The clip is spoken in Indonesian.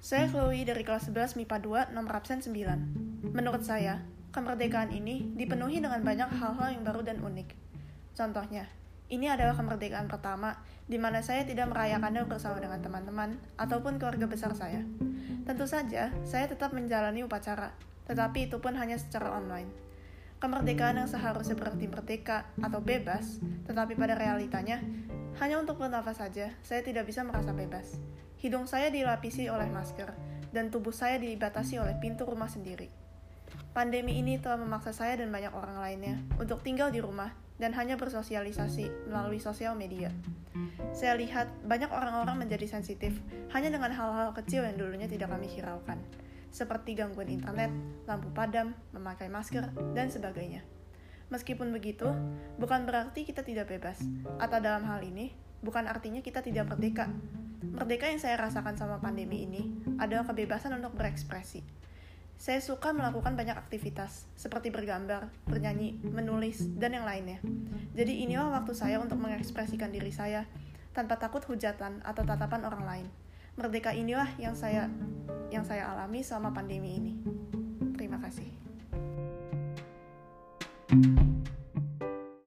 Saya Chloe dari kelas 11 MIPA 2 nomor absen 9. Menurut saya, kemerdekaan ini dipenuhi dengan banyak hal-hal yang baru dan unik. Contohnya, ini adalah kemerdekaan pertama di mana saya tidak merayakannya bersama dengan teman-teman ataupun keluarga besar saya. Tentu saja, saya tetap menjalani upacara, tetapi itu pun hanya secara online. Kemerdekaan yang seharusnya berarti merdeka atau bebas, tetapi pada realitanya, hanya untuk bernafas saja, saya tidak bisa merasa bebas. Hidung saya dilapisi oleh masker, dan tubuh saya dibatasi oleh pintu rumah sendiri. Pandemi ini telah memaksa saya dan banyak orang lainnya untuk tinggal di rumah dan hanya bersosialisasi melalui sosial media. Saya lihat banyak orang-orang menjadi sensitif hanya dengan hal-hal kecil yang dulunya tidak kami hiraukan, seperti gangguan internet, lampu padam, memakai masker, dan sebagainya. Meskipun begitu, bukan berarti kita tidak bebas, atau dalam hal ini, bukan artinya kita tidak merdeka, Merdeka yang saya rasakan sama pandemi ini adalah kebebasan untuk berekspresi. Saya suka melakukan banyak aktivitas, seperti bergambar, bernyanyi, menulis, dan yang lainnya. Jadi inilah waktu saya untuk mengekspresikan diri saya, tanpa takut hujatan atau tatapan orang lain. Merdeka inilah yang saya yang saya alami selama pandemi ini. Terima kasih. Thank you